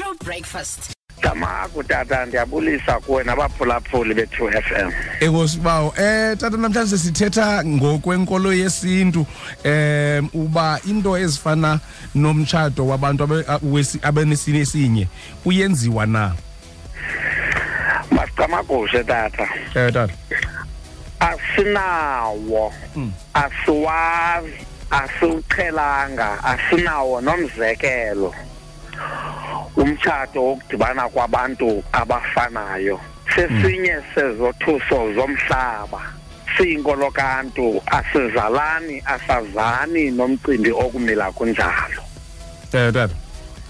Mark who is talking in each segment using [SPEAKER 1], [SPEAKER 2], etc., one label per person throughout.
[SPEAKER 1] True breakfast.
[SPEAKER 2] Tamako tata ndiyabulisa kuwe nabaphulaphuli bethu FM.
[SPEAKER 3] Enkosi bawo eh tata namhlanje sithetha ngokwenkolo yesintu eh uba into ezifana nomtshato wabantu abenesine esinye uyenziwa na
[SPEAKER 2] Masicamakushe tata.
[SPEAKER 3] Eh tata
[SPEAKER 2] Asinawo. Asiwazi. Asiwuqhelanga. Asinawo nomzekelo. Umtshato wokudibana kwabantu abafanayo. Sesinye sezothuso zomhlaba. Siyinkolo kantu asizalani asazani nomcimbi okumila kunjalo.
[SPEAKER 3] Eh tata.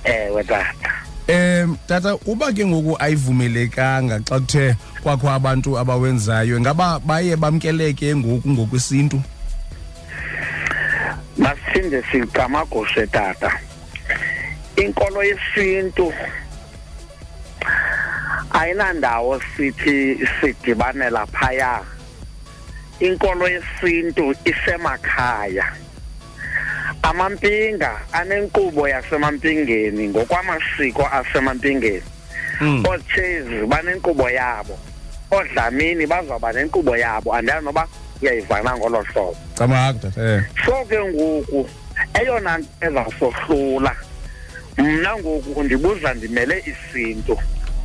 [SPEAKER 2] Ewe tata.
[SPEAKER 3] Em tata uba ke ngoku ayivumelekanga xa kuthe kwakho abantu abawenzayo ngaba baye bamkeleke ngoku ngokwesintu?
[SPEAKER 2] Masithinde sicamagushe tata. Inkolo yesintu. Ayinandawo sithi sidibanela phaya inkolo yesintu isemakhaya. Amampinga anenkqubo yasemampingeni ngokwamasiko asemampingeni. Oochezi banenkqubo yabo. Oodlamini bazawuba nenkqubo yabo. Andazi noba uyayivana ngolo hlobo.
[SPEAKER 3] Eh.
[SPEAKER 2] So ke ngoku eyona nto ezawusohlula mna ngoku undibuza ndimele isintu.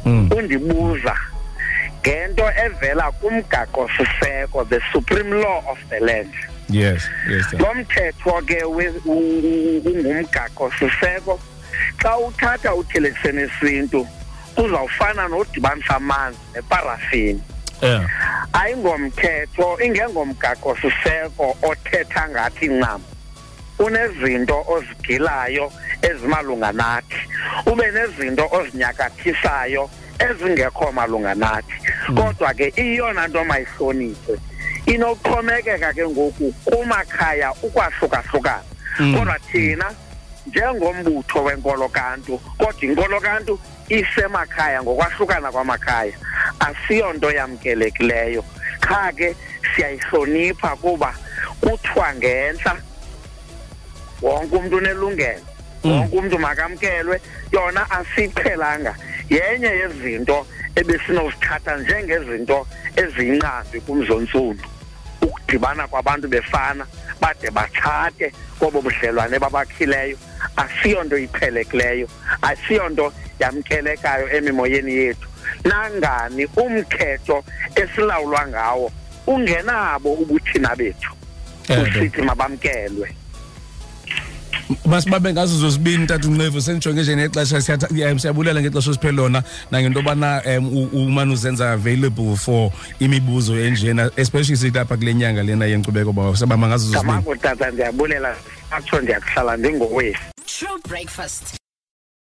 [SPEAKER 3] Mm.
[SPEAKER 2] undibuza. Ngento evela kumgaqo siseko the supreme law of the land.
[SPEAKER 3] Yes yes
[SPEAKER 2] lo mthetho ke ungumgaqo siseko xa uthatha uthelekise nesintu kuzawufana nodibanisa amanzi neparafini.
[SPEAKER 3] Yeah.
[SPEAKER 2] Ayingomthetho ingengomgaqo siseko othetha ngathi ncam. Unezinto ozigilayo ezimalunga nathi. Ube nezinto ozinyakathisayo ezingekho malunga nathi. Kodwa ke iyona nto mayihlonitshwe inokuxhomekeka ke ngoku kumakhaya ukwahlukahlukana.
[SPEAKER 3] Mm.
[SPEAKER 2] kodwa thina njengombutho wenkolo kantu kodwa inkolo kantu isemakhaya ngokwahlukana kwamakhaya asiyonto yamkelekileyo. Qha ke siyayihlonipha kuba kuthiwa ngentla wonke umuntu unelungelo. Wonke umuntu makamkelwe. Yona asiyiqhelanga. Yenye yezinto ebesinozithatha njengezinto eziyinqambi kumzontsundu ukudibana kwabantu befana bade batshate kobo budlelwane babakhileyo. Asiyonto iqhelekileyo. Asiyonto yamkelekayo emimoyeni yethu. Nangani umthetho esilawulwa ngawo ungenabo ubuthina bethu? Usithi mabamkelwe.
[SPEAKER 3] Masibabe ngazo zozibini tata unqevu senijonge nje nexesha siyatha- eh, siyabulela ngexesha osiphele lona. Nangento yobana um umane uzenza available for imibuzo enjena especially sithi apha kule nyanga lena yenkcubeko ba sabama ngazo zozibini
[SPEAKER 2] tamako tata ndiyabulela. Atsho ndiyakuhlala ndingowesi
[SPEAKER 1] True breakfast.